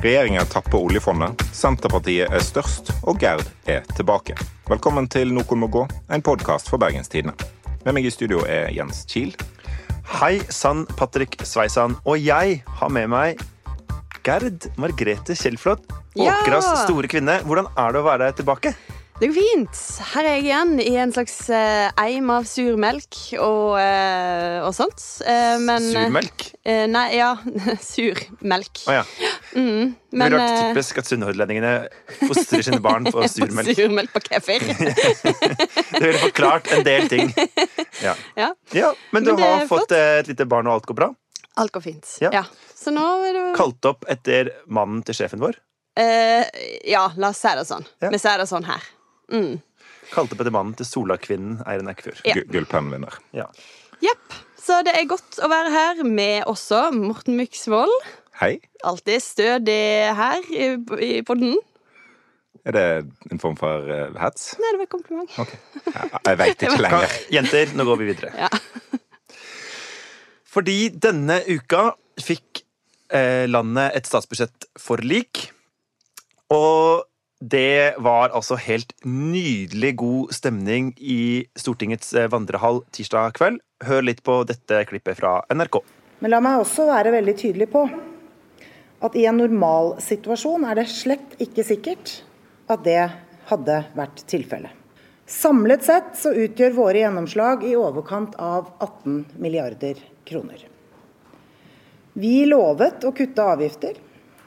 Regjeringen tapper oljefondet, Senterpartiet er størst, og Gerd er tilbake. Velkommen til Noen må gå, en podkast for Bergenstidene. Med meg i studio er Jens Kiel. Hei sann, Patrick Sveisan. Og jeg har med meg Gerd Margrethe Kjellflot. Ja! Store kvinne. Hvordan er det å være tilbake? Det går fint. Her er jeg igjen i en slags eh, eim av surmelk og, eh, og sånt. Eh, men, Surmelk? Eh, nei, ja. surmelk. Å ja. Mm, Det er eh, typisk at sunnhordlendingene fostrer sine barn på surmelk. surmelk på kefir. Det ville forklart en del ting. Ja, ja. ja Men du Men har fått et lite barn, og alt går bra? Alt går fint. Ja. Så nå er det Kalt opp etter mannen til sjefen vår. eh, Ja, la oss si det sånn. Vi sier det sånn her. Mm. Kalte opp etter mannen til Solakvinnen Eirin Eckfjord. Ja. Gu- Gullpennvinner. Ja. Jepp. Så det er godt å være her med også Morten Myksvold. Hei. Alltid stødig her i, i podden. Er det en form for uh, hats? Nei, det var et kompliment. Okay. Jeg, jeg veit ikke lenger. jenter, nå går vi videre. Ja. Fordi denne uka fikk eh, landet et statsbudsjettforlik. Og det var altså helt nydelig god stemning i Stortingets eh, vandrehall tirsdag kveld. Hør litt på dette klippet fra NRK. Men la meg også være veldig tydelig på at i en normalsituasjon er det slett ikke sikkert at det hadde vært tilfellet. Samlet sett så utgjør våre gjennomslag i overkant av 18 milliarder kroner. Vi lovet å kutte avgifter,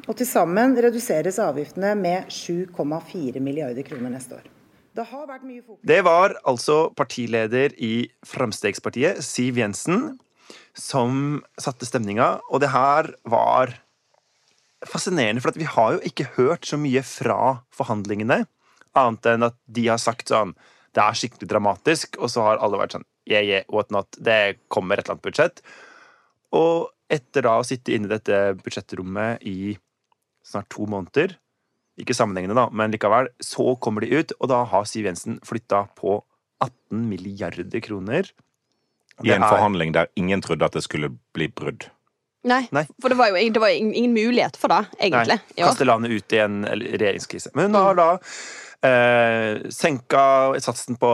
og til sammen reduseres avgiftene med 7,4 milliarder kroner neste år. Det Det var altså partileder i Fremskrittspartiet, Siv Jensen, som satte stemninga. Og det her var fascinerende, for vi har jo ikke hørt så mye fra forhandlingene, annet enn at de har sagt sånn Det er skikkelig dramatisk, og så har alle vært sånn Yeah, yeah, what not? Det kommer et eller annet budsjett. Og etter da å sitte inne i dette budsjettrommet i snart to måneder, ikke sammenhengende, da, men likevel, så kommer de ut, og da har Siv Jensen flytta på 18 milliarder kroner. I en er- forhandling der ingen trodde at det skulle bli brudd. Nei, Nei. for det var jo det var ingen, ingen mulighet for det, egentlig. Nei, kaste landet ut i en regjeringskrise. Men hun har da eh, senka satsen på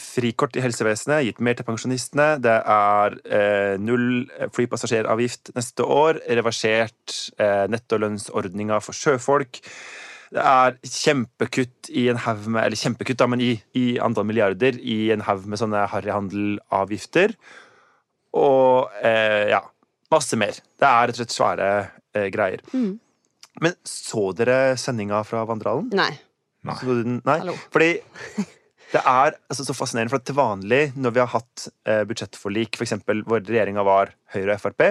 frikort i helsevesenet, gitt mer til pensjonistene. Det er eh, null flypassasjeravgift neste år, reversert eh, nettolønnsordninga for sjøfolk. Det er kjempekutt i en haug med Eller kjempekutt, da, men i, i antall milliarder i en haug med sånne harryhandelavgifter. Og eh, ja, masse mer. Det er rett og slett svære eh, greier. Mm. Men så dere sendinga fra Vandrehallen? Nei. Nei. Så Nei. Fordi det er altså, så fascinerende, for til vanlig når vi har hatt eh, budsjettforlik, f.eks. hvor regjeringa var Høyre og Frp,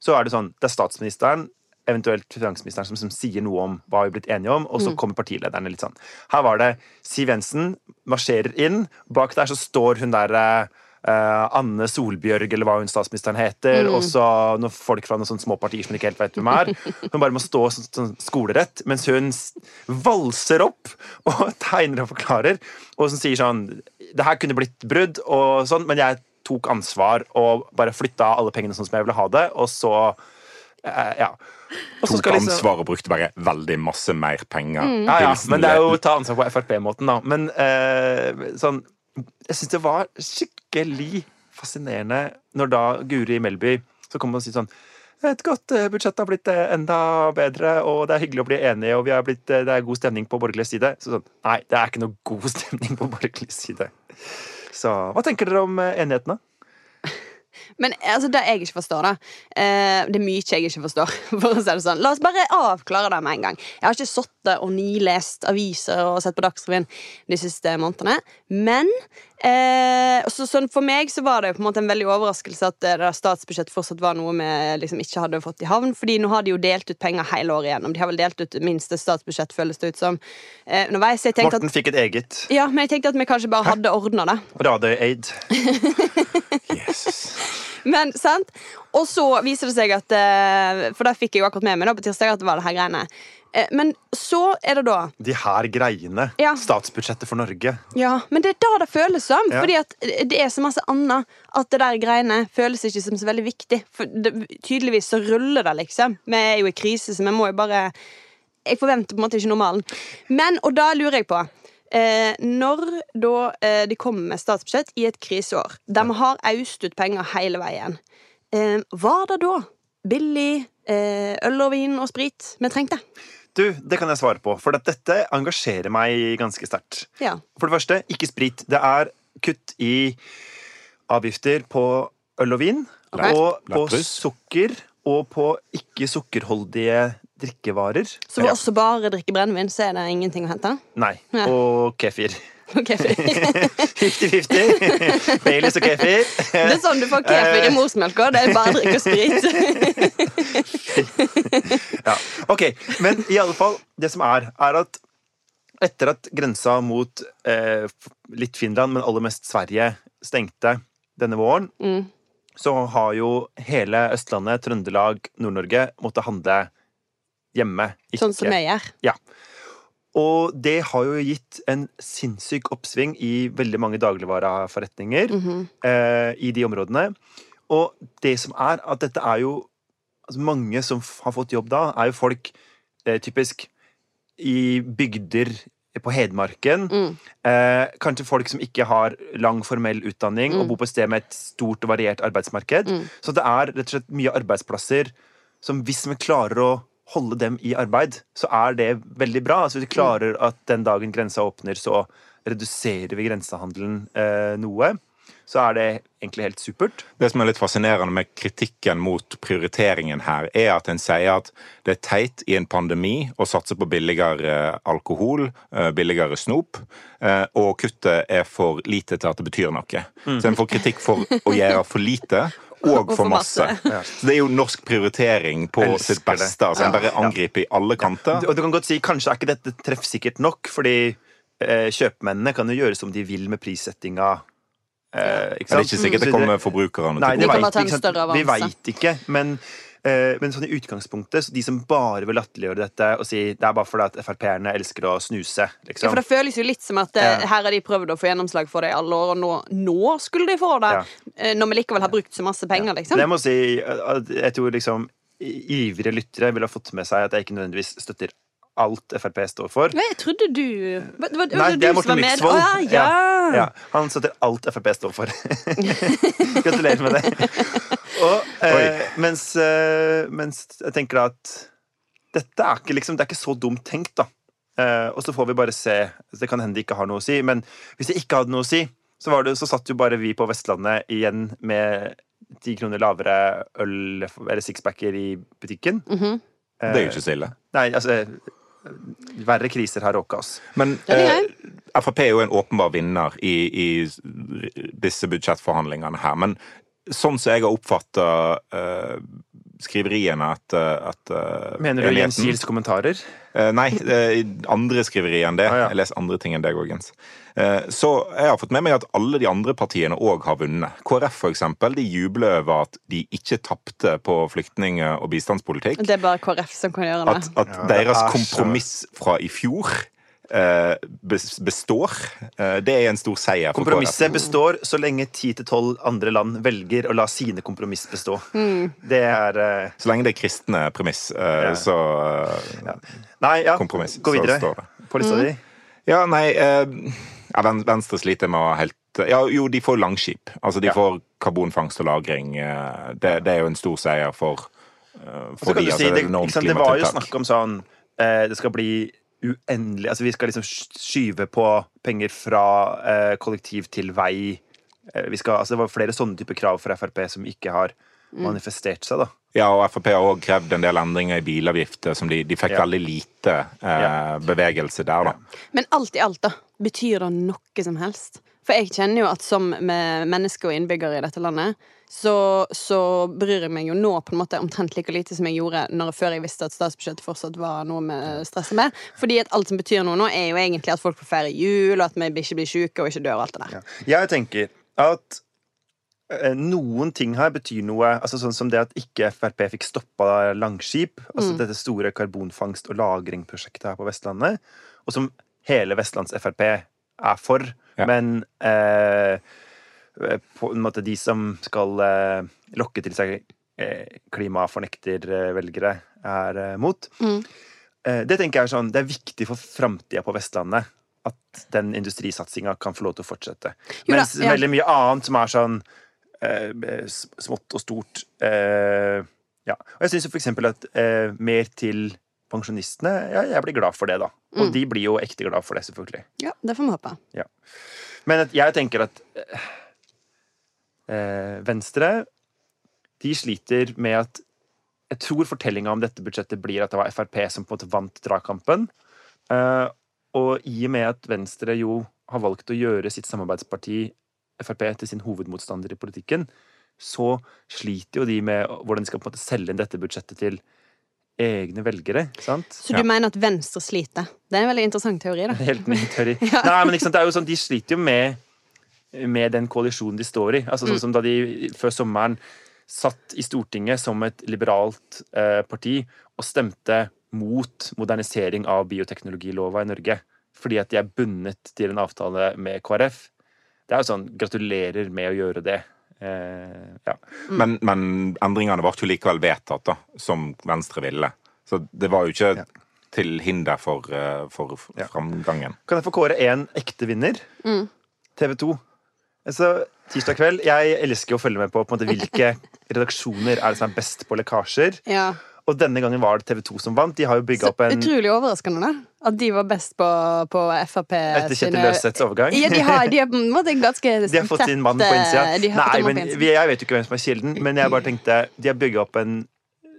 så er det sånn det er statsministeren, eventuelt finansministeren, som, som sier noe om hva vi er blitt enige om, og så kommer partilederne litt sånn. Her var det Siv Jensen marsjerer inn, bak der så står hun der eh, Anne Solbjørg, eller hva hun statsministeren heter, og så noen folk fra noen sånne små partier som hun ikke helt vet hvem er. Hun bare må stå sånn, sånn skolerett, mens hun valser opp og tegner og forklarer, og som sier sånn Det her kunne blitt brudd, og sånn, men jeg tok ansvar og bare flytta alle pengene sånn som jeg ville ha det, og så eh, Ja. Og så Tok skal liksom- ansvar og brukte bare veldig masse mer penger. ja, ja, men det er jo å ta ansvar på Frp-måten, da. Men eh, sånn Jeg syns det var skikkelig fascinerende når da Guri Melby så kommer og sier sånn et godt eh, budsjett har blitt eh, enda bedre, og det er hyggelig å bli enige, og blitt, eh, det er god stemning på borgerlig side. Så sånn, nei, det er ikke noe god stemning på borgerlig side. Så hva tenker dere om enighetene? Men altså, det jeg ikke forstår, da Det er mye jeg ikke forstår. For å si det sånn La oss bare avklare det med en gang. Jeg har ikke sittet og nilest aviser og sett på Dagsrevyen de siste månedene. Men eh, så, sånn for meg så var det på en måte en veldig overraskelse at det der statsbudsjettet fortsatt var noe vi liksom ikke hadde fått i havn. Fordi nå har de jo delt ut penger hele året igjennom. De har vel delt ut minste statsbudsjett, føles det ut som. Eh, underveis. Jeg Morten at, fikk et eget ja, men jeg tenkte at vi kanskje bare hadde ordna det. Og da hadde Aid. yes. Men, sant? Og så viser det seg at eh, For da fikk jeg jo akkurat med meg da, på tirsdag at det var det her greiene. Eh, Men så er det da De her greiene. Ja. Statsbudsjettet for Norge. Ja, men det er da det føles som. Ja. Fordi at det er så masse annet at det der greiene føles ikke som så veldig viktig. For det, tydeligvis så ruller det, liksom. Vi er jo i krise, så vi må jo bare Jeg forventer på en måte ikke normalen. Men, og da lurer jeg på eh, Når da eh, de kommer med statsbudsjett i et kriseår, der vi har aust ut penger hele veien, eh, var det da billig eh, øl og vin og sprit vi trengte? Du, Det kan jeg svare på, for at dette engasjerer meg ganske sterkt. Ja. For det første, ikke sprit. Det er kutt i avgifter på øl og vin, okay. og på sukker, og på ikke-sukkerholdige drikkevarer. Så hvis som bare drikker brennevin, så er det ingenting å hente? Nei. Ja. Og kefir. Ok, kefir. 50-50. Baileys og kefir. Det er sånn du får kefir i morsmelka. Det er bare å drikke sprit. Ja, ok, Men i alle fall, det som er, er at etter at grensa mot eh, litt Finland, men aller mest Sverige, stengte denne våren, Mm. så har jo hele Østlandet, Trøndelag, Nord-Norge måttet handle hjemme. Ikke. Sånn som vi gjør. Ja. Og det har jo gitt en sinnssyk oppsving i veldig mange dagligvareforretninger Mhm. eh, i de områdene. Og det som er, at dette er jo altså Mange som har fått jobb da, er jo folk eh, typisk i bygder på Hedmarken. Mm. Eh, kanskje folk som ikke har lang formell utdanning og bor på et sted med et stort og variert arbeidsmarked. Mm. Så det er rett og slett mye arbeidsplasser som hvis vi klarer å holde dem i arbeid, så er det veldig bra. Altså Hvis vi klarer at den dagen grensa åpner, så reduserer vi grensehandelen eh, noe. Så er det egentlig helt supert. Det som er litt fascinerende med kritikken mot prioriteringen her, er at en sier at det er teit i en pandemi å satse på billigere alkohol, eh, billigere snop, eh, og kuttet er for lite til at det betyr noe. Så en får kritikk for å gjøre for lite. Og for masse. Så det er jo norsk prioritering på Elsker sitt beste. Altså, en bare angriper i alle kanter. Og du kan godt si kanskje er ikke dette treffsikkert nok, fordi eh, kjøpmennene kan jo gjøre som de vil med prissettinga. Eh, ikke Det er ikke sikkert det kommer forbrukerne Nei, til gode. Vi veit ikke, men, eh, men sånn i utgangspunktet, så de som bare vil latterliggjøre dette og si det er bare fordi at Frp-erne elsker å snuse, Ja, liksom. for Det føles jo litt som at eh, her har de prøvd å få gjennomslag for det i alle år, og nå, nå skulle de få det. Ja. Eh, Når vi likevel har brukt så masse penger, liksom. Jeg må si jeg tror liksom ivrige lyttere ville ha fått med seg at jeg ikke nødvendigvis støtter alt Frp står for. Nei, Jeg trodde du Det var, det var Nei, det er Morten. Myksvold. Å, ja, ja. Ja, han støtter alt Frp står for. Gratulerer med det. Og, eh, mens, eh, mens jeg tenker at dette er ikke, liksom, det er ikke så dumt tenkt, da. Eh, og så får vi bare se. Det kan hende det ikke har noe å si, men hvis det ikke hadde noe å si, så, var det, så satt jo bare vi på Vestlandet igjen med ti kroner lavere øl eller sixpacker i butikken. Mhm. Det er jo ikke så ille. Nei, altså Verre kriser har råka oss. Men Ja, eh, Frp er jo en åpenbar vinner i, i disse budsjettforhandlingene her. Men sånn som jeg har oppfatta eh, skriveriene at, at Mener du Jens Gils Kiels kommentarer? Eh, nei, eh, andre skriverier enn det. Ah, ja. Jeg leser andre ting enn deg òg, Jens. Eh, så jeg har fått med meg at alle de andre partiene òg har vunnet. KrF for eksempel, de jubler over at de ikke tapte på flyktning- og bistandspolitikk. Det er bare KrF som kan gjøre det. At, at Ja, det deres er så- kompromiss fra i fjor eh, består. Eh, det er en stor seier for KrF. Kompromisset består så lenge 10-12 andre land velger å la sine kompromiss bestå. Det er eh, Så lenge det er kristne premiss, eh, Ja. så eh, Nei, ja. Kompromiss, Gå videre på lista di. Ja, nei eh, ja, Venstre sliter med å helt Ja, jo, de får langskip. Altså, de Ja. får karbonfangst og -lagring. eh, det, det er jo en stor seier for eh, for de, si, altså, det, enormt det var jo snakk om sånn eh, Det skal bli uendelig Altså Vi skal liksom skyve på penger fra eh, kollektiv til vei. Eh, vi skal, altså, det var flere sånne typer krav fra Frp som ikke har manifestert seg. da Ja, og Frp har også krevd en del endringer i bilavgifter, som de, de fikk Ja. veldig lite eh, Ja. bevegelse der, da. Men alt i alt, da. Betyr det noe som helst? For jeg kjenner jo at som med menneske og innbygger i dette landet, så, så bryr jeg meg jo nå på en måte omtrent like lite som jeg gjorde når, før jeg visste at statsbudsjettet fortsatt var noe vi stresser med. Fordi at alt som betyr noe nå, er jo egentlig at folk får feire jul, og at vi ikke blir syke og ikke dør og alt det der. Jeg tenker at eh, noen ting her betyr noe. altså Sånn som det at ikke Frp fikk stoppa Langskip. altså Dette store karbonfangst- og lagringprosjektet her på Vestlandet. Og som hele Vestlands Frp er for. Ja. Men eh, på en måte de som skal eh, lokke til seg eh, klimafornektervelgere, er eh, mot. Mm. Eh, det tenker jeg er sånn, det er viktig for framtida på Vestlandet at den industrisatsinga kan få lov til å fortsette. Jo Mens ja. veldig mye annet som er sånn eh, smått og stort eh, Ja. Og jeg syns jo for eksempel at eh, mer til pensjonistene ja, Jeg blir glad for det, da. Og Mm. de blir jo ekte glad for det, selvfølgelig. Ja, det får vi håpe. Men jeg tenker at eh, Venstre de sliter med at Jeg tror fortellinga om dette budsjettet blir at det var Frp som på en måte vant dragkampen. Eh, og i og med at Venstre jo har valgt å gjøre sitt samarbeidsparti Frp til sin hovedmotstander i politikken, så sliter jo de med hvordan de skal på en måte selge inn dette budsjettet til egne velgere. sant? Så du mener at Venstre sliter? Det er en veldig interessant teori, da. Helt ny teori. Nei, men ikke sant, det er jo sånn, De sliter jo med, med den koalisjonen de står i. Altså Sånn som da de før sommeren satt i Stortinget som et liberalt eh, parti og stemte mot modernisering av bioteknologilova i Norge. Fordi at de er bundet til en avtale med KrF. Det er jo sånn Gratulerer med å gjøre det. Eh, ja. Men, men endringene ble jo likevel vedtatt, da, som Venstre ville. Så det var jo ikke Ja. til hinder for, eh, for Ja. framgangen. Kan jeg få kåre én ekte vinner? TV 2. Altså, tirsdag kveld Jeg elsker å følge med på, på måte, hvilke redaksjoner er det som er best på lekkasjer. Ja. Og denne gangen var det TV 2 som vant. De har jo bygga Så opp en utrolig overraskende, da. At de var best på, på Frp Etter Kjetil Løseths overgang. Ja, de har, de har måte ganske De har fått sin mann på innsida. Har fått Nei, men innsida. Jeg vet jo ikke hvem som er kilden, men jeg bare tenkte De har bygga opp en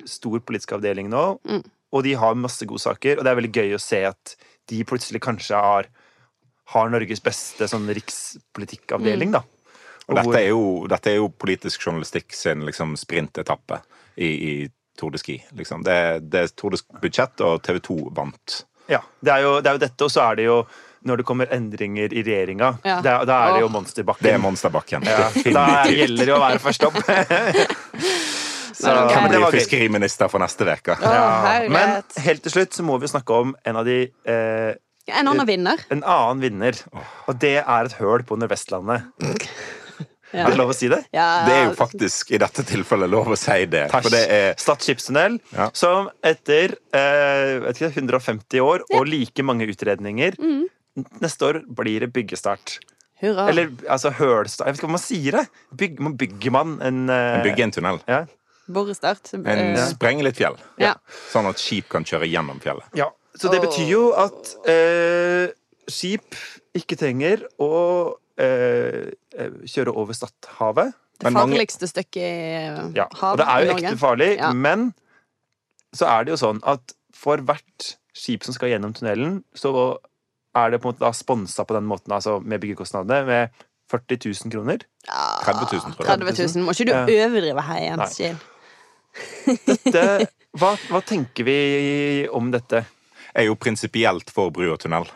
stor politisk avdeling nå, Mm. og de har masse gode saker. Og det er veldig gøy å se at de plutselig kanskje har, har Norges beste sånn rikspolitikkavdeling, da. Og dette er jo, dette er jo politisk journalistikk sin liksom, sprintetappe i, i Tour de Ski. Liksom. Det, det er Tour de Budsjett, og TV 2 vant. Ja, det er, jo, det er jo dette, og så er det jo når det kommer endringer i regjeringa, Ja. da, da er det jo monsterbakken. Det er Monsterbakken. ja, da gjelder det å være først opp. så, Men ok. bli fiskeriminister for neste uke? Ja, men helt til slutt så må vi snakke om en av de eh, En annen vinner. En annen vinner. Og det er et høl på Nordvestlandet. Ja. Er det lov å si det? Ja, Det er jo faktisk i dette tilfellet lov å si det. Takk. For det er Stad skipstunnel, Ja. som etter eh, vet ikke, 150 år og like mange utredninger Mm. Neste år blir det byggestart. Hurra. Eller altså hølstart Jeg vet ikke hva man sier. det Bygg, man Bygger man en eh, Bygge en tunnel. Ja. Borestart. En Eh, sprenge litt fjell. Ja. Sånn at skip kan kjøre gjennom fjellet. ja. Så det betyr jo at eh, skip ikke trenger å eh, eh, kjøre over Stadhavet. Det farligste stykket i Ja, hav og det er jo ekte farlig, Ja. men så er det jo sånn at for hvert skip som skal gjennom tunnelen, så er det på en måte da sponsa på den måten, altså med byggekostnadene, med 40 000 kroner. Ja, 30 000, tror jeg. 30 000. Må ikke du overdrive her, Jens. Kiel? Hva, hva tenker vi om dette? Er jo prinsipielt for bru og tunnel.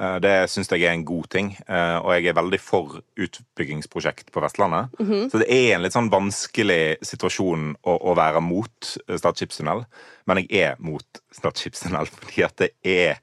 Eh, Det syns jeg er en god ting, eh, og jeg er veldig for utbyggingsprosjekt på Vestlandet. Så det er en litt sånn vanskelig situasjon å, å være mot eh, Stad skipstunnel, men jeg er mot Stad skipstunnel fordi at det er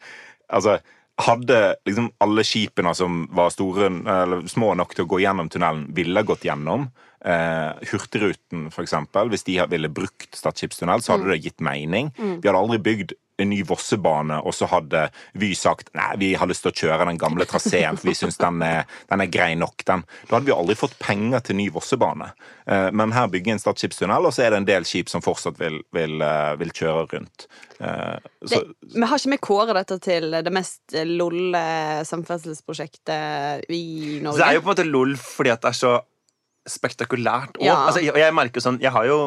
Altså, hadde liksom alle skipene som var store, eller små nok til å gå gjennom tunnelen, ville gått gjennom, Uh, Hurtigruten eksempel, hvis de ville brukt Stad skipstunnel, så hadde det gitt mening. Vi hadde aldri bygd en ny Vossebane, og så hadde Vy sagt nei, vi har lyst til å kjøre den gamle traseen, for vi syns den, den er grei nok. den. Da hadde vi aldri fått penger til ny Vossebane. Eh, Men her bygger en Stad skipstunnel, og så er det en del skip som fortsatt vil, vil, eh, vil kjøre rundt. Eh, Så, Det, vi har ikke vi kåra dette til det mest lolle samferdselsprosjektet i Norge? Så det er jo på en måte lol fordi at det er så spektakulært. òg. Ja. altså, jeg, jeg merker sånn Jeg har jo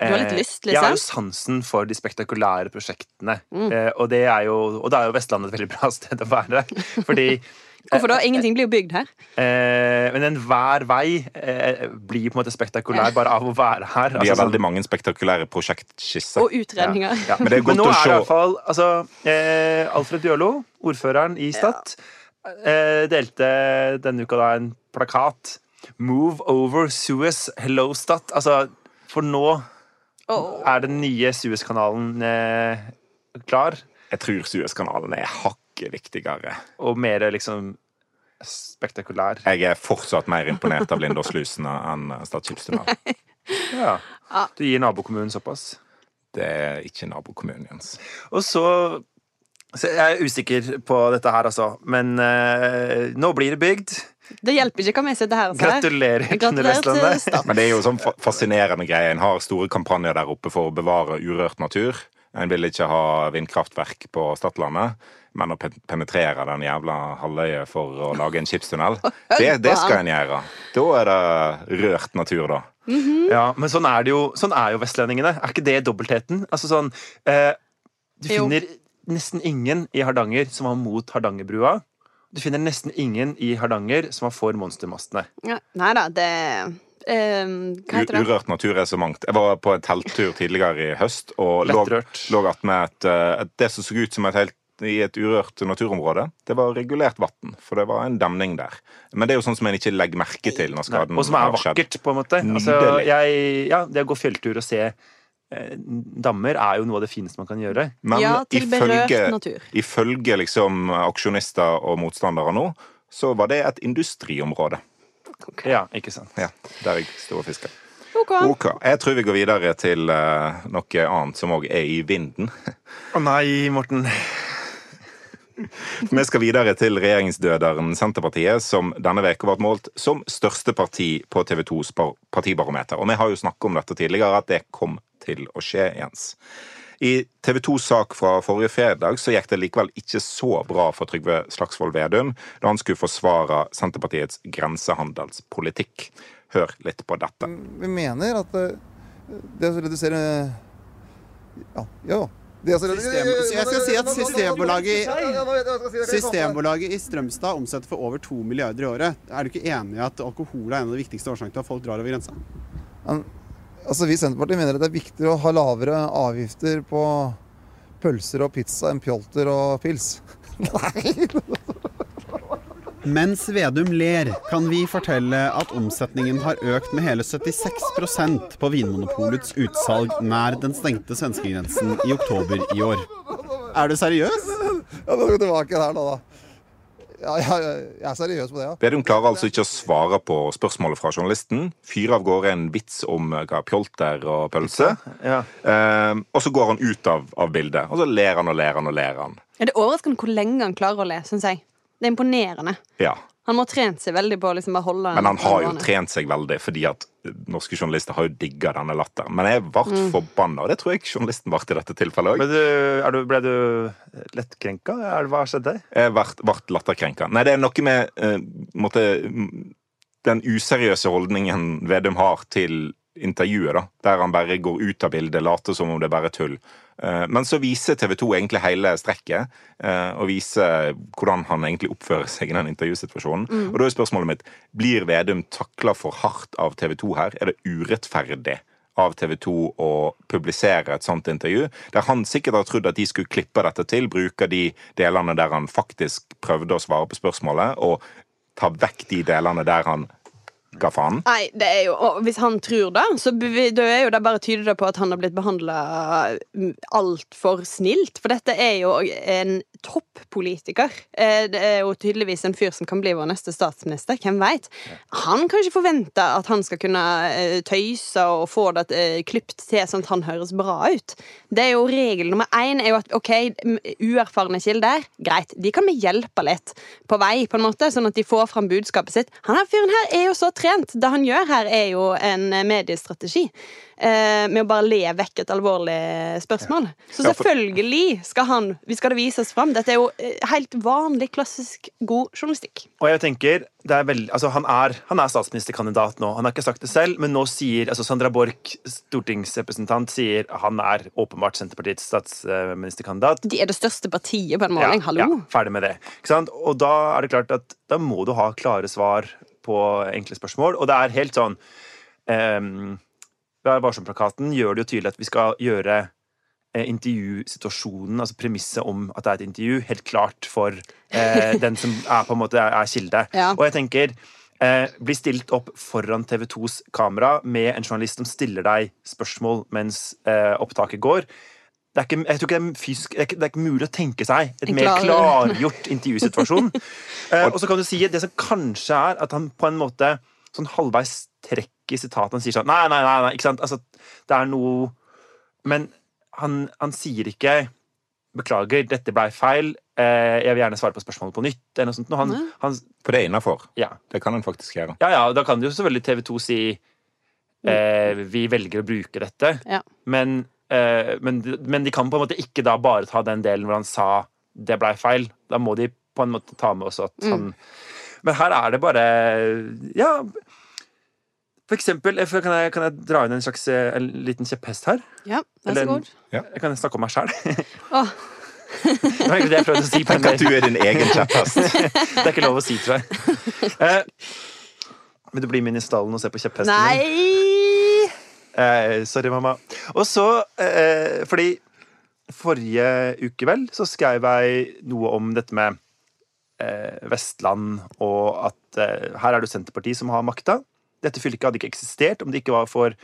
Du har litt lyst, liksom? Jeg har jo liksom? sansen for de spektakulære prosjektene. Mm. Eh, og, det er jo, og da er jo Vestlandet et veldig bra sted å være. Fordi Hvorfor da? Ingenting blir jo bygd her. eh, Men enhver vei eh, blir på en måte spektakulær bare av å være her. vi har Altså, veldig mange spektakulære prosjektskisser. Og utredninger. Ja. Men det er godt nå å er det iallfall i hvert fall altså, eh, Alfred Bjørlo, ordføreren i Stad, eh, delte denne uka da en plakat Move over Suez, hello Stad. Altså, for nå Åh. er den nye Suez-kanalen eh, klar, Jeg tror Suezkanalen er hakket viktigere. og mer liksom spektakulær. Jeg er fortsatt mer imponert av Lindåslusene enn Stad skipstunnel. Ja. Du gir nabokommunen såpass. Det er ikke nabokommunen, Jens. Og så, så Jeg er usikker på dette her, altså. Men uh, nå blir det bygd. Det hjelper ikke hva vi sitter her og sier. Gratulerer Gratulerer til Vestlandet. Stad. Men det er jo sånn fascinerende greie. En har store kampanjer der oppe for å bevare urørt natur. En vil ikke ha vindkraftverk på Stadlandet, men å penetrere den jævla halvøyet for å lage en skipstunnel, det, det skal en gjøre. Da er det rørt natur, da. Ja, Men sånn er det jo Sånn er jo vestlendingene. Er ikke det dobbeltheten? Altså sånn eh, Du Jo. Nesten ingen i Hardanger som var mot Hardangerbrua. Du finner nesten ingen i Hardanger som var for monstermastene. Ja, Nei da, det ehm, Hva heter U- det? Urørt natur er så mangt. Jeg var på en telttur tidligere i høst og lå, lå attmed et, eh, et, det som så ut som et helt i et urørt naturområde. Det var regulert vann, for det var en demning der. Men det er jo sånn som en ikke legger merke til når skaden har skjedd. Og som er vakkert, på en måte. Altså, jeg, ja, det å gå fjelltur og se dammer er jo noe av det fineste man kan gjøre. Men Ja, til ifølge, natur. ifølge liksom aksjonister og motstandere nå, så var det et industriområde. Ja, ikke sant. Ja, der jeg sto og fisker. Ok. Ok, Jeg tror vi går videre til uh, noe annet som òg er i vinden. Å nei, Morten. Vi skal videre til regjeringsdøderen Senterpartiet, som denne veka ble målt som største parti på TV 2s partibarometer. Og vi har jo snakket om dette tidligere, at det kom til å skje, Jens. I TV 2s sak fra forrige fredag så gikk det likevel ikke så bra for Trygve Slagsvold Vedum da han skulle forsvare Senterpartiets grensehandelspolitikk. Hør litt på dette. Vi mener at eh, det å redusere Ja. ja. Det å System- jeg skal si at Systembolaget-. Systembolaget i Strømstad omsetter for over to milliarder i året. Er du ikke enig i at alkohol er en av de viktigste årsakene til at folk drar over grensa? Altså, Vi i Senterpartiet mener at det er viktigere å ha lavere avgifter på pølser og pizza enn pjolter og pils. Nei! Mens Vedum ler, kan vi fortelle at omsetningen har økt med hele 76% på Vinmonopolets utsalg nær den stengte svenskegrensen i oktober i år. Er du seriøs? Ja, nå går tilbake her nå, da. Ja, ja, ja, jeg er seriøs på det, ja. Vedum klarer altså ikke å svare på spørsmålet fra journalisten. Fyrer av gårde en vits om eh, hva pjolter og pølse. Ja. Um, og så går han ut av, av bildet, og så ler han og ler han og ler han. Ja, det er overraskende hvor lenge han klarer å le, syns jeg. Det er imponerende. Ja. Han må ha trent seg veldig på å liksom bare holde Men han har jo trent seg veldig, fordi at norske journalister har jo digga denne latteren. Men jeg ble Mm. forbanna, og det tror jeg journalisten ble i dette tilfellet òg. du, du, ble du lettkrenka? Er Hva skjedde? Jeg ble, latterkrenka. Nei, det er noe med uh, måtte, den useriøse holdningen Vedum har til intervjuet, da, der han bare går ut av bildet, later som om det er bare tull. Eh, Men så viser TV 2 egentlig hele strekket, eh, og viser hvordan han egentlig oppfører seg i den intervjusituasjonen. Og da er spørsmålet mitt blir Vedum takla for hardt av TV 2 her? Er det urettferdig? av TV 2 å publisere et sånt intervju, der han sikkert har trodd at de skulle klippe dette til, bruke de delene der han faktisk prøvde å svare på spørsmålet, og ta vekk de delene der han ga faen. Nei, det er jo, og Hvis han tror det, så det er jo det bare tyder det på at han har blitt behandla altfor snilt. For dette er jo en toppolitiker. Eh, jo tydeligvis en fyr som kan bli vår neste statsminister. Hvem veit? Han kan ikke forvente at han skal kunne eh, tøyse og få det eh, klipt til sånn at han høres bra ut. Det er jo Regel nummer én er jo at ok, uerfarne kilder, greit, de kan vi hjelpe litt på vei, på en måte, sånn at de får fram budskapet sitt. Han her fyren her er jo så trent. Det han gjør her, er jo en mediestrategi. Med å bare le vekk et alvorlig spørsmål. Så selvfølgelig skal han Vi skal det vises fram. Dette er jo eh, helt vanlig, klassisk god journalistikk. Og jeg tenker, det er veldig, altså han, er, han er statsministerkandidat nå. Han har ikke sagt det selv, men nå sier altså Sandra Borch, stortingsrepresentant, sier han er åpenbart Senterpartiets statsministerkandidat. De er det største partiet på en måling. Hallo. Ja, ferdig med det. Ikke sant? Og da er det klart at da må du ha klare svar på enkle spørsmål. Og det er helt sånn um, Vær varsom-plakaten gjør det jo tydelig at vi skal gjøre intervjusituasjonen, altså premisset om at det er et intervju, helt klart for eh, den som er på en måte er, er kilde. Ja. Og jeg tenker eh, bli stilt opp foran TV 2s kamera med en journalist som stiller deg spørsmål mens eh, opptaket går. Det er, ikke, jeg tror ikke det, er fysisk, det, er ikke, det er ikke mulig å tenke seg et mer klargjort intervjusituasjon. Eh, og så kan du si det som kanskje er at han på en måte sånn halvveis trekker sitatet. Han sier sånn Nei, nei, nei, nei ikke sant? Altså, det er noe Men han, han sier ikke Beklager, dette blei feil. Eh, jeg vil gjerne svare på spørsmålet på nytt. Eller noe sånt. Han, han, For det er innafor. ja. Det kan han faktisk gjøre. ja, ja, da kan jo selvfølgelig TV 2 si eh, Vi velger å bruke dette. Ja. Men, eh, men, men de kan på en måte ikke da bare ta den delen hvor han sa det blei feil. Da må de på en måte ta med også at han Men her er det bare Ja. For eksempel, eh, kan, jeg, kan jeg dra inn en slags eh, en liten kjepphest her? Ja, vær så god. Jeg kan snakke om meg sjæl. Åh, Det var egentlig det jeg prøvde å si. Tenk at du er din egen kjepphest. Det er ikke lov å si, tror jeg. Eh, vil du bli med inn i stallen og se på kjepphesten min? nei! Eh, sorry, mamma. Og så, eh, fordi forrige uke, vel, så skrev jeg noe om dette med eh, Vestland, og at eh, her er det Senterpartiet som har makta. Dette fylket hadde ikke eksistert om det ikke var for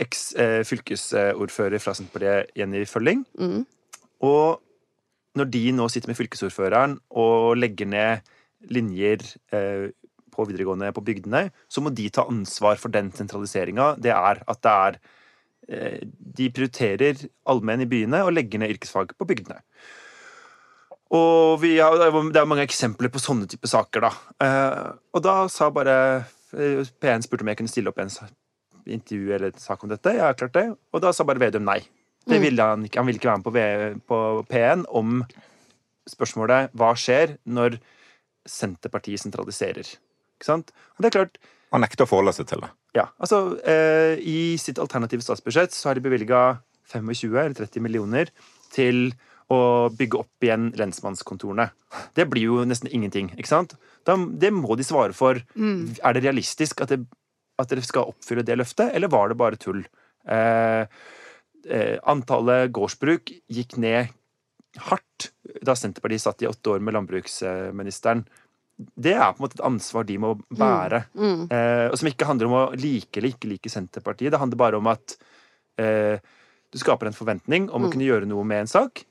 eks-fylkesordfører fra Senterpartiet, Jenny Følling. Mm. Og når de nå sitter med fylkesordføreren og legger ned linjer eh, på videregående på bygdene, så må de ta ansvar for den sentraliseringa. Det er at det er eh, De prioriterer allmenn i byene og legger ned yrkesfag på bygdene. Og vi har, det er mange eksempler på sånne type saker, da. Eh, og da sa bare eh, P1 spurte om jeg kunne stille opp en intervju eller en sak om dette. Jeg har klart det. Og da sa bare Vedum nei. Det ville han, ikke, han ville ikke være med på, V- på P1 om spørsmålet hva skjer når Senterpartiet sentraliserer. Ikke sant? Og det er klart, Han nekter å forholde seg til det. ja, altså eh, I sitt alternative statsbudsjett så har de bevilga 25 eller 30 millioner til å bygge opp igjen lensmannskontorene. Det blir jo nesten ingenting. ikke sant? Da, det må de svare for. Er det realistisk at, det, at dere skal oppfylle det løftet, eller var det bare tull? Eh, eh, antallet gårdsbruk gikk ned hardt da Senterpartiet satt i åtte år med landbruksministeren. Det er på en måte et ansvar de må bære. Eh, og som ikke handler om å like eller ikke like Senterpartiet. Det handler bare om at eh, du skaper en forventning om å kunne gjøre noe med en sak.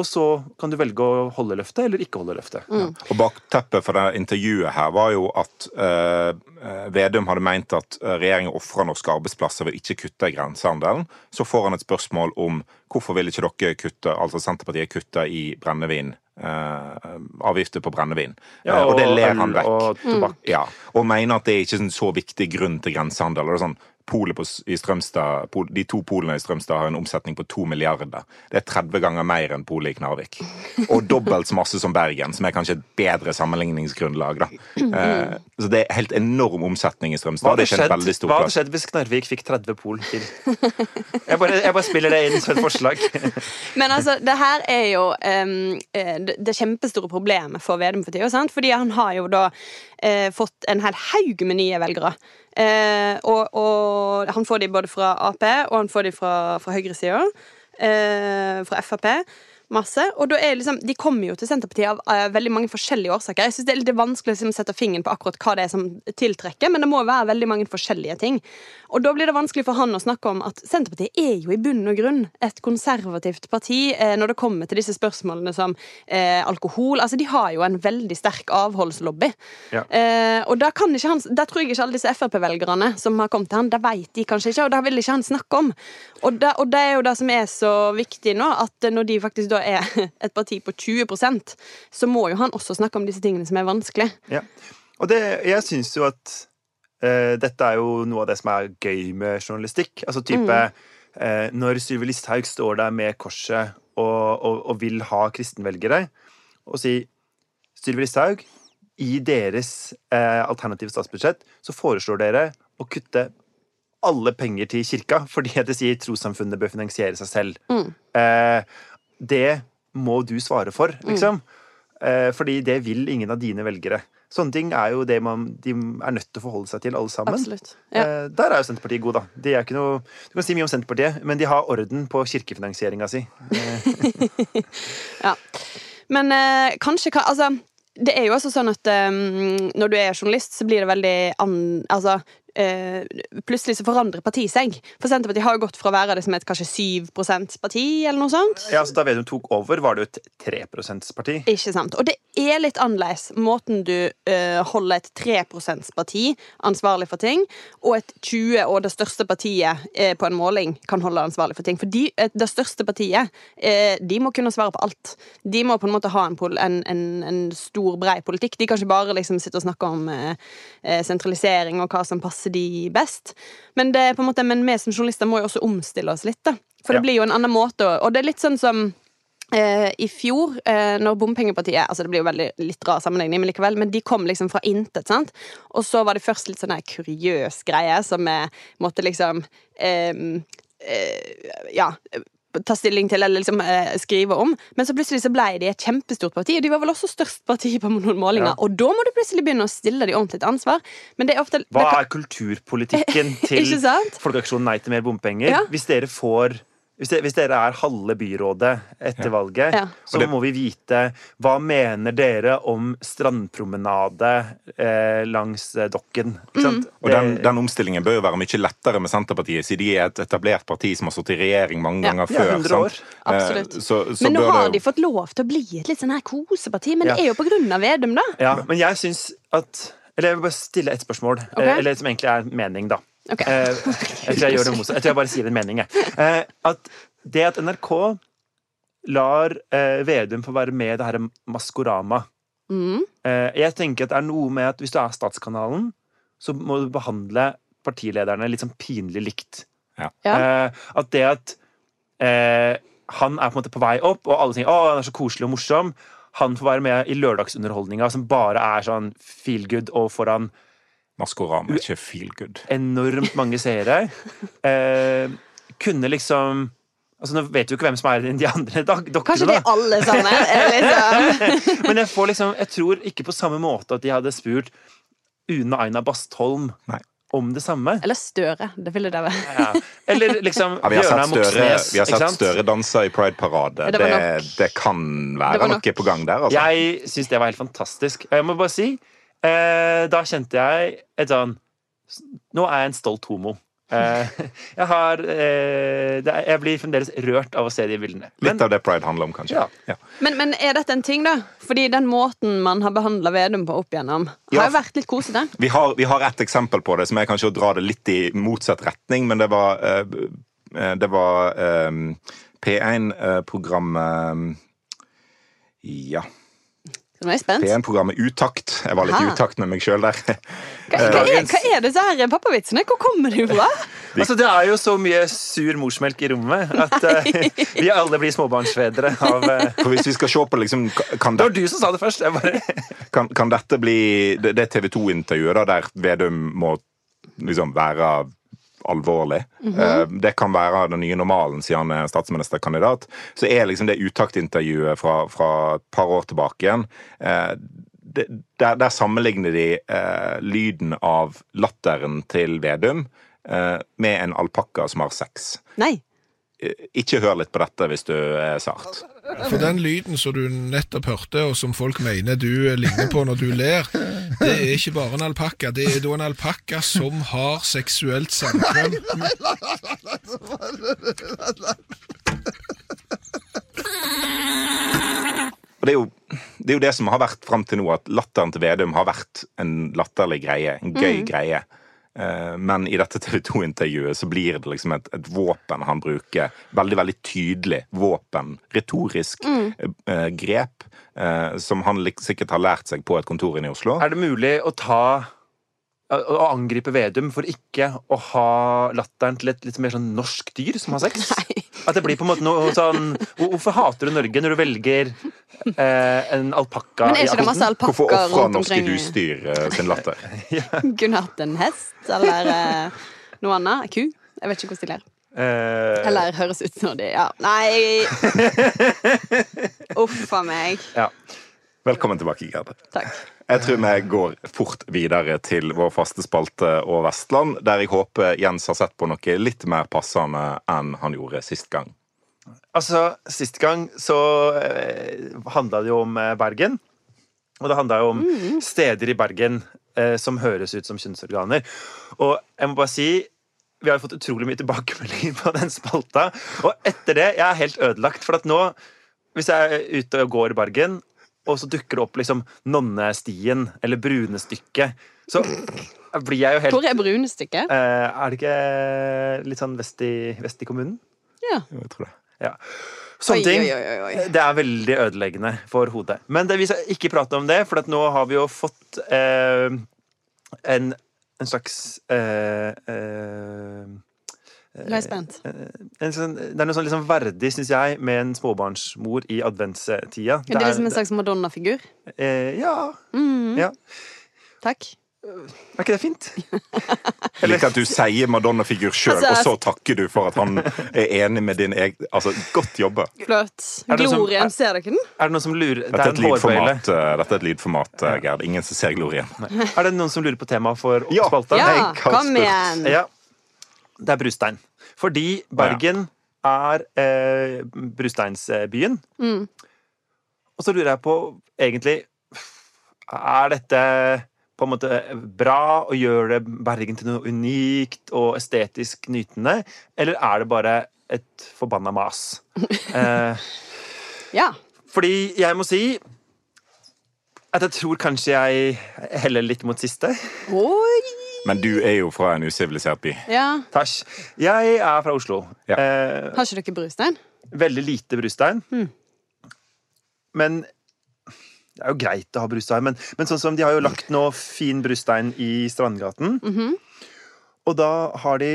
Og så kan du velge å holde løftet eller ikke holde løftet. Og Bakteppet for det intervjuet her var jo at eh, eh, Vedum hadde meint at eh, regjeringen ofrer norske arbeidsplasser ved ikke kutte i grensehandelen. Så får han et spørsmål om hvorfor vil ikke dere kutte, altså Senterpartiet kutte i brennevin. Uh, avgifter på brennevin. Ja, Eh, og det ler han vekk. Og mm. Ja, og mener at det er ikke en så viktig grunn til grensehandel. Og det er sånn, Polet i Strømstad, pol, de to polene i Strømstad har en omsetning på to milliarder. Det er 30 ganger mer enn polet i Knarvik. Og dobbelt så masse som Bergen, som er kanskje et bedre sammenligningsgrunnlag. Da. Eh, så det er helt enorm omsetning i Hva Strømstad. hadde Det ikke en skjedd, stor hva hadde skjedd hvis Knarvik fikk 30 pol til? Jeg bare, jeg bare spiller det inn som et forslag. Men altså, det her er jo det, det kjempestore problemet for Vedum for tida. Fordi han har jo da eh, fått en hel haug med nye velgere. Eh, og, og han får de både fra Ap og han får de fra, fra høyresida. Eh, fra Frp. Masse. Og da er liksom, De kommer jo til Senterpartiet av uh, veldig mange forskjellige årsaker. Jeg synes Det er litt vanskelig å liksom, sette fingeren på akkurat hva det er som tiltrekker, men det må være veldig mange forskjellige ting. Og Da blir det vanskelig for han å snakke om at Senterpartiet er jo i bunn og grunn et konservativt parti uh, når det kommer til disse spørsmålene som uh, alkohol. Altså, De har jo en veldig sterk avholdslobby. Ja. Og da kan ikke han, der tror jeg ikke alle disse Frp-velgerne som har kommet til han, det vet de kanskje ikke, og det vil ikke han snakke om. Og da, og det er jo det som er så viktig nå, at når de faktisk da er et parti på 20% så må jo han også snakke om disse tingene som er vanskelig. Ja. Og det, jeg syns jo at uh, dette er jo noe av det som er gøy med journalistikk. Altså type eh, Når Sylvi Listhaug står der med korset og, og, og vil ha kristenvelgere, og si Sylvi Listhaug, i deres eh, alternative statsbudsjett så foreslår dere å kutte alle penger til kirka, fordi det sier trossamfunnet bør finansiere seg selv. Eh, det må du svare for, liksom. Eh, fordi det vil ingen av dine velgere. Sånne ting er jo det man, de er nødt til å forholde seg til, alle sammen. Absolutt. Ja. Eh, der er jo Senterpartiet god, da. De er ikke noe, du kan si mye om Senterpartiet, men de har orden på kirkefinansieringa si. Ja. Men eh, kanskje kan- Altså, det er jo også sånn at um, når du er journalist, så blir det veldig an... Altså, eh, plutselig så forandrer partiet seg. For Senterpartiet har jo gått fra å være det som et kanskje 7% parti eller noe sånt. Ja, så Da Vedum tok over, var det jo et 3 %-parti. Ikke sant? Og det er litt annerledes måten du eh, holder et 3 %-parti ansvarlig for ting, og et 20 og det største partiet eh, på en måling kan holde ansvarlig for ting. For de, eh, det største partiet, eh, de må kunne svare på alt. De må på en måte ha en, en, en, en stor, brei politikk. De kan ikke bare liksom sitte og snakke om sentralisering og hva som passer de best. Men, det er på en måte, men vi som journalister må jo også omstille oss litt, da. For Ja. det blir jo en annen måte, å- og det er litt sånn som Eh, I fjor, eh, når Bompengepartiet Altså Det blir jo veldig litt rar sammenligning, men likevel. Men de kom liksom fra intet. sant? Og så var det først litt sånn kuriøs greie som vi måtte liksom eh, eh, Ja. Ta stilling til eller liksom eh, skrive om. Men så plutselig så ble de et kjempestort parti, og de var vel også størst parti på noen målinger. Ja. Og da må du plutselig begynne å stille de ordentlig til ansvar. Men det er ofte Hva er kulturpolitikken til Folkeaksjonen Nei til mer bompenger? Ja. Hvis dere får hvis dere, hvis dere er halve byrådet etter valget, Ja. så må vi vite hva mener dere om strandpromenade eh, langs eh, dokken. Ikke sant? Og den, den omstillingen bør jo være mye lettere med Senterpartiet, siden de er et etablert parti som har sittet i regjering mange Ja. ganger Ja, før. 100 sant? år. Eh, Så, så Men nå har det de fått lov til å bli et litt sånn her koseparti, men Ja. det er jo på grunn av Vedum, da. Ja, men jeg syns at Eller jeg vil bare stille et spørsmål, okay. eh, eller som egentlig er mening, da. Ok. Eh, jeg tror jeg gjør det motsatt. Jeg tror jeg bare sier en mening, jeg. Eh, at det at NRK lar eh, Vedum få være med i det her Maskorama Mm. eh, Jeg tenker at det er noe med at hvis du er Statskanalen, så må du behandle partilederne litt sånn pinlig likt. Ja. Eh, at det at eh, han er på en måte på vei opp, og alle tenker å, han er så koselig og morsom. Han får være med i lørdagsunderholdninga, som bare er sånn feel good og foran Maskorama er ikke feel good. enormt mange seere. Eh, kunne liksom Altså, Nå vet du ikke hvem som er de andre dokkene, Kanskje det er alle sammen? er Liksom. Men jeg får liksom Jeg tror ikke på samme måte at de hadde spurt Une Aina Bastholm Nei. om det samme. Eller Støre. Det ville det være. Ja. Eller liksom Ja, vi har Bjørnar Støre, Moxnes. vi har sett? Støre danse i Pride-parade. Det Det, det, kan være det noe på gang der, altså. Jeg syns det var helt fantastisk. Og jeg må bare si eh, Da kjente jeg et sånn Nå er jeg en stolt homo. Eh, jeg har eh, det er, Jeg blir fremdeles rørt av å se de bildene. Men, Litt av det Pride handler om, kanskje. Ja. Ja. Men, men er dette en ting, da? Fordi den måten man har behandla Vedum på opp igjennom, har Ja. jo vært litt kosete. Vi har, vi har et eksempel på det, som er kanskje å dra det litt i motsatt retning, men det var eh, eh, Det var P1-programmet Ja. Så nå er jeg spent. P1-programmet Utakt. Jeg var litt i utakt med meg sjøl der. Hva, hva, er, hva er disse her pappavitsene? Hvor kommer de fra? altså, det er jo så mye sur morsmelk i rommet at uh, vi alle blir småbarnsfedre av uh, For hvis vi skal se på liksom, kan, Det det, var du som sa det først. Jeg bare, kan, kan dette bli det, det TV 2-intervjuet der Vedum må liksom være alvorlig. Eh, Det kan være den nye normalen, siden han er statsministerkandidat. Så er liksom det utaktintervjuet fra, fra et par år tilbake igjen eh, der, der sammenligner de eh, lyden av latteren til Vedum eh, med en alpakka som har sex. Nei. Eh, Ikke hør litt på dette hvis du er sart. For den lyden som du nettopp hørte, og som folk mener du ligner på når du ler, det er ikke bare en alpakka. Det er da en alpakka som har seksuelt samkvem. Og det er, jo, det er jo det som har vært fram til nå, at latteren til Vedum har vært en latterlig greie. En gøy greie. Eh, Men i dette TV 2-intervjuet så blir det liksom et, et våpen han bruker. Veldig, veldig tydelig våpen. Retorisk eh, grep. eh, Som han lik- sikkert har lært seg på et kontor inne i Oslo. er det mulig å ta å angripe Vedum for ikke å ha latteren til et litt mer sånn norsk dyr som har sex? At det blir på en måte noe sånn Hvorfor hater du Norge når du velger eh, en alpakka Men er i Aften? Hvorfor ofrer norske husdyr eh, sin latter? Kunne hatt en hest, eller eh, noe annet. Ku. Jeg vet ikke hvordan de ler. Eh, Eller høres ut som de Ja, nei Uff a meg. ja. Velkommen tilbake, Gerde. Takk. Jeg tror vi går fort videre til vår faste spalte og Vestland, der jeg håper Jens har sett på noe litt mer passende enn han gjorde sist gang. Altså, sist gang så eh, handla det jo om eh, Bergen. Og det handla jo om steder i Bergen eh, som høres ut som kjønnsorganer. Og jeg må bare si vi har jo fått utrolig mye tilbakemeldinger på den spalta. Og etter det jeg er helt ødelagt. For at nå, hvis jeg er ute og går i Bergen, og så dukker det opp liksom Nonnestien eller Brunestykket, så blir jeg jo helt Hvor er brunestykket? eh, Er det ikke litt sånn vest i, vest i kommunen? Ja. Jo, Jeg tror det. Ja. Sånne ting. oi, oi, oi. Det er veldig ødeleggende for hodet. Men det, vi skal ikke prate om det, for at nå har vi jo fått eh, en, en slags eh, eh, Nå er jeg spent. en sånn, Det er noe sånn liksom verdig, syns jeg, med en småbarnsmor i adventstida. Er det liksom en slags Madonna-figur? eh, Ja. Mm, ja. takk. Er ikke det fint? Jeg liker at du sier Madonna-figur sjøl, Altså, og så takker du for at han er enig med din egen Altså, godt jobba. Flott. Glorien, som- ser dere den? Er det noen som lurer Dette er er et lydformat, eh, dette er et lydformat eh, Gerd. Ingen som ser glorien. Er det noen som lurer på temaet for Ja. Ja, kom igjen. Ja. Det er brustein. Fordi Bergen er eh, brusteinsbyen. Mm. Og så lurer jeg på, egentlig Er dette på en måte bra og gjør det Bergen til noe unikt og estetisk nytende, eller er det bare et forbanna mas? Eh, Ja. fordi jeg må si at jeg tror kanskje jeg heller litt mot siste. Oi! Men du er jo fra en usivilisert by. Ja. Tasj. Jeg er fra Oslo. Ja. Eh, Har ikke dere brustein? veldig lite brustein. Mm. Men det er jo greit å ha brustein. Men, men sånn som de har jo lagt nå fin brustein i Strandgaten. Mhm. Og da har de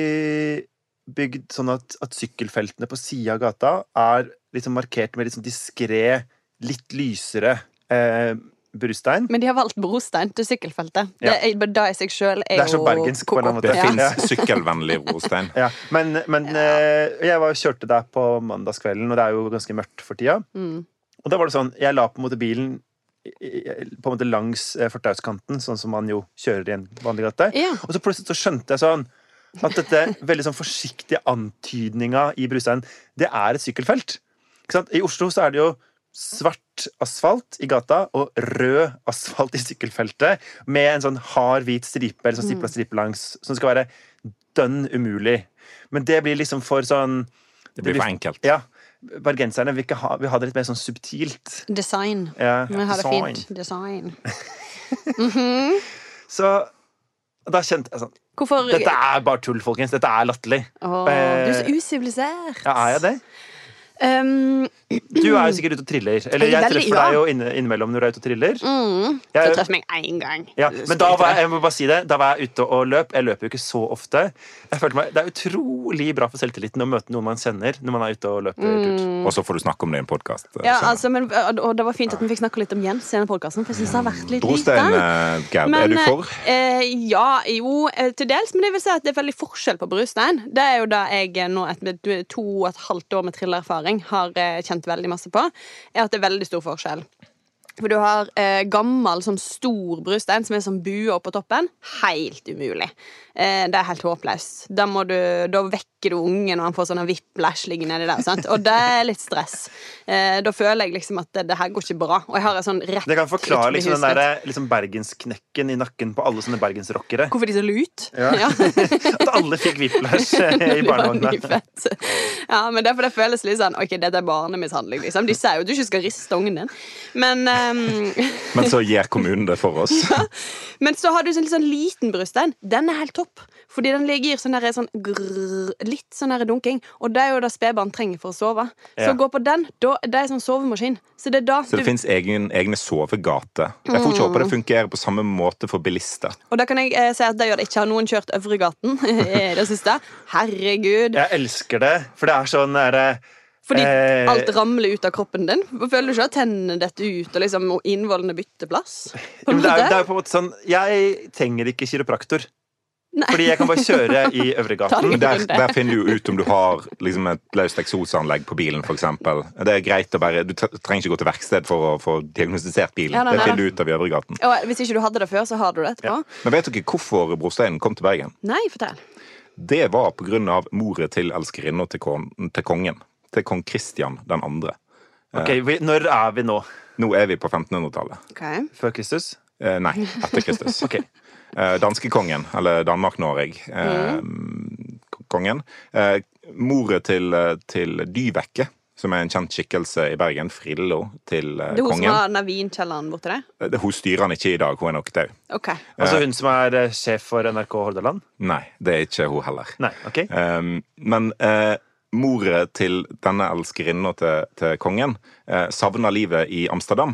bygd sånn at, at sykkelfeltene på sida av gata er liksom markert med litt sånn diskré, litt lysere eh, brustein. Men de har valgt brostein til sykkelfeltet. Ja. Det, er, det i seg sjøl er Det er så bergensk på en måte. Det. Ja. fins sykkelvennlig brostein. Ja, men, men eh, jeg var, kjørte der på mandagskvelden, og det er jo ganske mørkt for tida. Mm. Og da var det sånn, jeg la på en måte bilen på en måte langs eh, fortauskanten, sånn som man jo kjører i en vanlig gate. Ja. Og så plutselig så skjønte jeg sånn at dette veldig sånn forsiktige antydninga i Brustein, det er et sykkelfelt. Ikke sant? I Oslo så er det jo svart asfalt i gata og rød asfalt i sykkelfeltet med en sånn hard, hvit stripe eller sånn stipla stripe langs, som skal være dønn umulig. Men det blir liksom for sånn Det blir for enkelt. Ja. Bergenserne vil ha, vil ha det litt mer sånn subtilt. Design. Ja, Vi har det design. Mm -hmm. Så da kjente jeg sånn Hvorfor Dette er bare tull, folkens. Dette er latterlig. Åh, Du er så usivilisert. Ja, er jeg det? Um, Du er jo sikkert ute og triller. Eller Jeg er treffer deg jo inne, innimellom når du er ute og triller. mm, du Jeg- truffet meg én gang. Ja, men da var jeg, jeg må bare si det, da var jeg ute og løp. Jeg løper jo ikke så ofte. Jeg følte meg, Det er utrolig bra for selvtilliten å møte noen man kjenner når man er ute og løper. tur. Og så får du snakke om det i en podkast. Ja, altså, men, og det var fint at vi fikk snakke litt om Jens i denne podkasten, for jeg syns det har vært litt Brostein, lite. eh, Gerd, Men, er du for? Eh, ja, jo, eh, til dels. Men jeg vil si at det er veldig forskjell på brustein. Det er jo da jeg eh, nå et, to og et halvt år med trillererfaring har eh, kjent veldig masse på. Er at det er veldig stor forskjell. For du har eh, gammel, sånn stor brustein som er som bue oppå toppen. Helt umulig. Eh, det er helt håpløst. Da, må da vekker du ungen, og han får sånn whiplash liggende nedi der. Sant? Og det er litt stress. Eh, da føler jeg liksom at det, det her går ikke bra. Og jeg har en sånn rett Det kan forklare liksom den der, liksom bergensknekken i nakken på alle sånne bergensrockere. Hvorfor de så lut? Ja. At alle fikk whiplash eh, i barnevogna. Ja, men derfor det føles litt sånn Ok, dette er barnemishandling, liksom. De sier jo at du ikke skal riste ungen din. Men, um... Men så gjør kommunen det for oss. men så har du sånn sånn liten bryststein. Den er helt topp. Fordi den gir sånn, der, sånn grrr, litt sånn der dunking. Og det er jo det spedbarn trenger for å sove. Så Ja. gå på den. Da, det er sånn sovemaskin. Så det da Så det du, fins egen, egne sovegater. Jeg får ikke håpe det fungerer på samme måte for bilister. Og da kan jeg eh, si at det gjør det ikke. Har noen kjørt Øvregaten i det siste? Herregud. Jeg elsker det, for det er sånn derre Fordi Eh, alt ramler ut av kroppen din. Føler du ikke at tennene detter ut, og liksom og innvollene bytter plass? På en men det, er, det er jo på en måte sånn Jeg trenger ikke kiropraktor. Nei. Fordi jeg kan bare kjøre i Øvregaten. Der, der finner du ut om du har liksom, et løst eksosanlegg på bilen, f.eks. Det er greit å bare Du trenger ikke gå til verksted for å få diagnostisert bilen. Ja, nei, det finner du ut av i Øvregaten. Og hvis ikke du hadde det før, så har du det etterpå. Men vet dere hvorfor brosteinen kom til Bergen? Nei, fortell. Det var på grunn av moret til elskerinna til, kon til kongen. Til kong Kristian den andre. Ok, vi, Når er vi nå? Nå er vi på 1500-tallet. Okay. Før Kristus? Eh, nei, etter Kristus. Ok. Eh, Danskekongen, eller Danmark-Norge. Eh, kongen. Mm. Moret til, eh, til Dyvekke som er en kjent skikkelse i Bergen, Frillo til kongen. Det er hun som har denne vinkjelleren borti der? Det, Hun styrer han ikke i dag, hun er nok død. Okay. Altså hun som er eh, sjef for NRK Hordaland? Nei, det er ikke hun heller. Nei, ok. Um, men eh, moret til denne elskerinna til, til kongen savner savna livet i Amsterdam.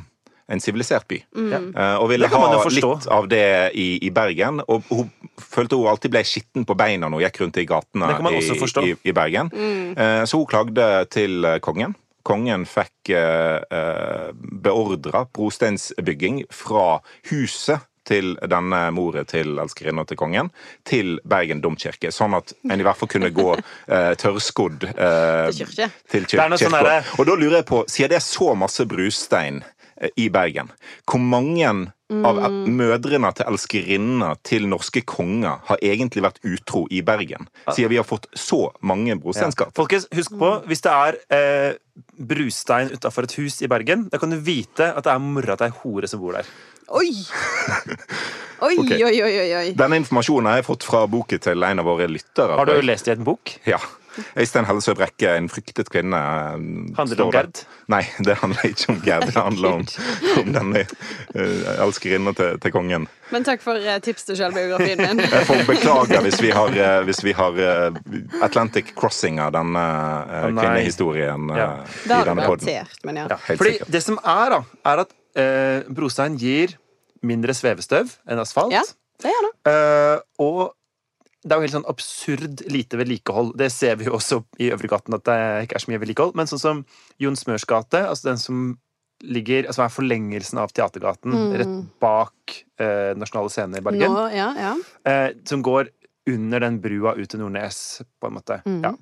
En sivilisert by. Mm. Uh, og ville ha litt av det i, i Bergen. Og hun følte hun alltid ble skitten på beina når hun gikk rundt i gatene i, i, i Bergen. Uh, så hun klagde til eh, kongen. Kongen fikk uh, eh, beordra brosteinsbygging fra huset til denne moret til elskerinna til kongen, til Bergen domkirke. Sånn at en i hvert fall kunne gå eh, tørrskodd eh, Til kirke. til sånn kirka. derre- Og da lurer jeg på, siden det er så masse brustein eh, i Bergen, hvor mange av Mm. eh, mødrene til elskerinnene til norske konger har egentlig vært utro i Bergen? Siden vi har fått så mange brosteinskap. Folkens, husk på, hvis det er eh, brustein utafor et hus i Bergen, da kan du vite at det er mora til ei hore som bor der. Oi! Oi, okay. oi, oi, oi, oi. Denne informasjonen har jeg fått fra boken til en av våre lyttere. Har du lest i en bok? Ja. Øystein Hellesø Brekke, 'En fryktet kvinne'. eh, Handler det om. Gerd? Nei, det handler ikke om Gerd. Det handler om, om denne uh, elskerinna til, til kongen. Men takk for uh, tips til selvbiografien min. Jeg får beklage hvis vi har, uh, hvis vi har uh, Atlantic Crossing av denne uh, kvinnehistorien eh, Ja. Det i denne men ja. Ja. Fordi sikkert. det som er, da, er at eh, brostein gir mindre svevestøv enn asfalt. Ja, det gjør det. Eh, og det er jo helt sånn absurd lite vedlikehold. Det ser vi jo også i Øvregaten, at det ikke er så mye vedlikehold. Men sånn som Jon Smørs gate, altså den som ligger, altså er forlengelsen av Teatergaten, rett bak eh, Nasjonale Scene i Bergen, Nå, ja, ja. eh, som går under den brua ut til Nordnes, på en måte. Mm. Ja.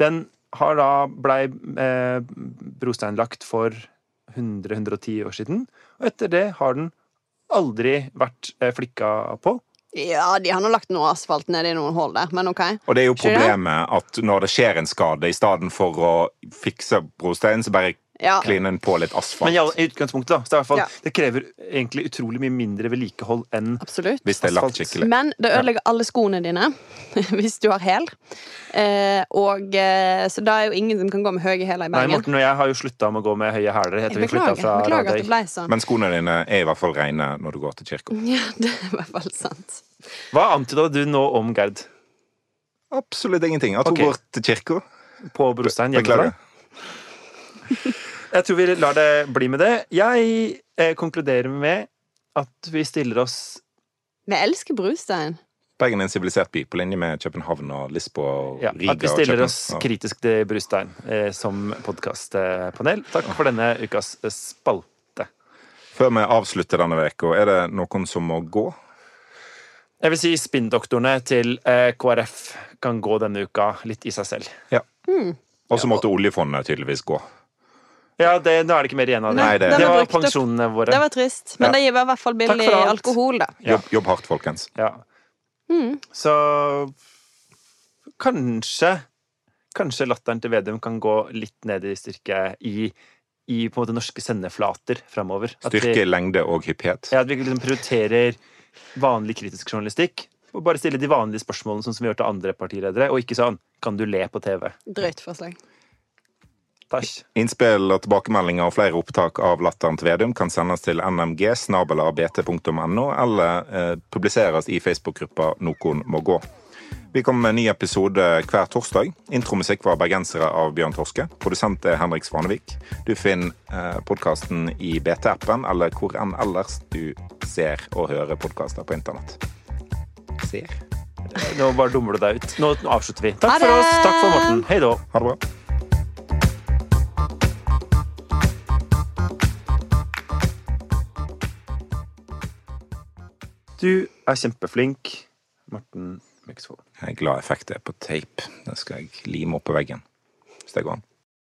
Den har da blei eh, brosteinlagt for 100-110 år siden, og etter det har den aldri vært eh, flikka på. Ja, de har nå lagt noe asfalt ned i noen hull der, men OK. Og det er jo problemet at når det skjer en skade, i stedet for å fikse brosteinen, så bare Ja. kline på litt asfalt. Men i, i utgangspunktet, da. Så det, er hvert fall, Ja. det krever egentlig utrolig mye mindre vedlikehold enn Absolutt. Hvis det er lagt skikkelig. Men det ødelegger alle skoene dine hvis du har hæl. Eh, og eh, Så da er jo ingen som kan gå med høye hæler i Nei, Morten og jeg har jo slutta med å gå med høye hæler etter vi beklager, beklager at det ble sånn. Men skoene dine er i hvert fall rene når du går til kirka. Ja, det er i hvert fall sant. Hva antyda du nå om Gerd Absolutt ingenting. At hun okay. går til kirka. på brostein hjemmefra? Beklager. Jeg tror vi lar det bli med det. Jeg eh, konkluderer med at vi stiller oss Vi elsker brustein. Bergen er en sivilisert by, på linje med København og Lisboa og ja, Riga. At vi stiller oss kritisk til brustein eh, som podkastpanel. Takk for denne ukas spalte. Før vi avslutter denne uka, er det noen som må gå? Jeg vil si spinndoktorene til eh, KrF kan gå denne uka litt i seg selv. Ja. Og så måtte oljefondet tydeligvis gå. Ja, det, Nå er det ikke mer igjen av det. Nei, det- det, var var pensjonene våre. Det var trist. Men Ja. det gir i hvert fall billig alkohol, da. Ja. Jobb, jobb hardt, folkens. Ja. Så kanskje Kanskje latteren til Vedum kan gå litt ned i styrke i, i på en måte norske sendeflater framover. At vi- Styrke, lengde og hyppighet. Ja, at vi liksom prioriterer vanlig kritisk journalistikk. Og bare stille de vanlige spørsmålene sånn som vi gjør til andre partiledere, og ikke sånn 'Kan du le på TV?' Drøyt forslag. Takk. Innspill og tilbakemeldinger og flere opptak av Latteren til Vedum kan sendes til nmg snabelabt.no, eller eh, publiseres i Facebook-gruppa Noen må gå. Vi kommer med en ny episode hver torsdag. Intromusikk var 'Bergensere' av Bjørn Torske. Produsent er Henrik Svanevik. Du finner eh, podkasten i BT-appen eller hvor enn ellers du ser og hører podkaster på internett. Ser. Nå bare dummer du deg ut. Nå avslutter vi. Takk for oss. Takk for Morten. Hei da. Ha det bra. Du er kjempeflink, Morten Myksvold. Jeg er glad jeg fikk det på tape. Den skal jeg lime opp på veggen. Hvis det går an.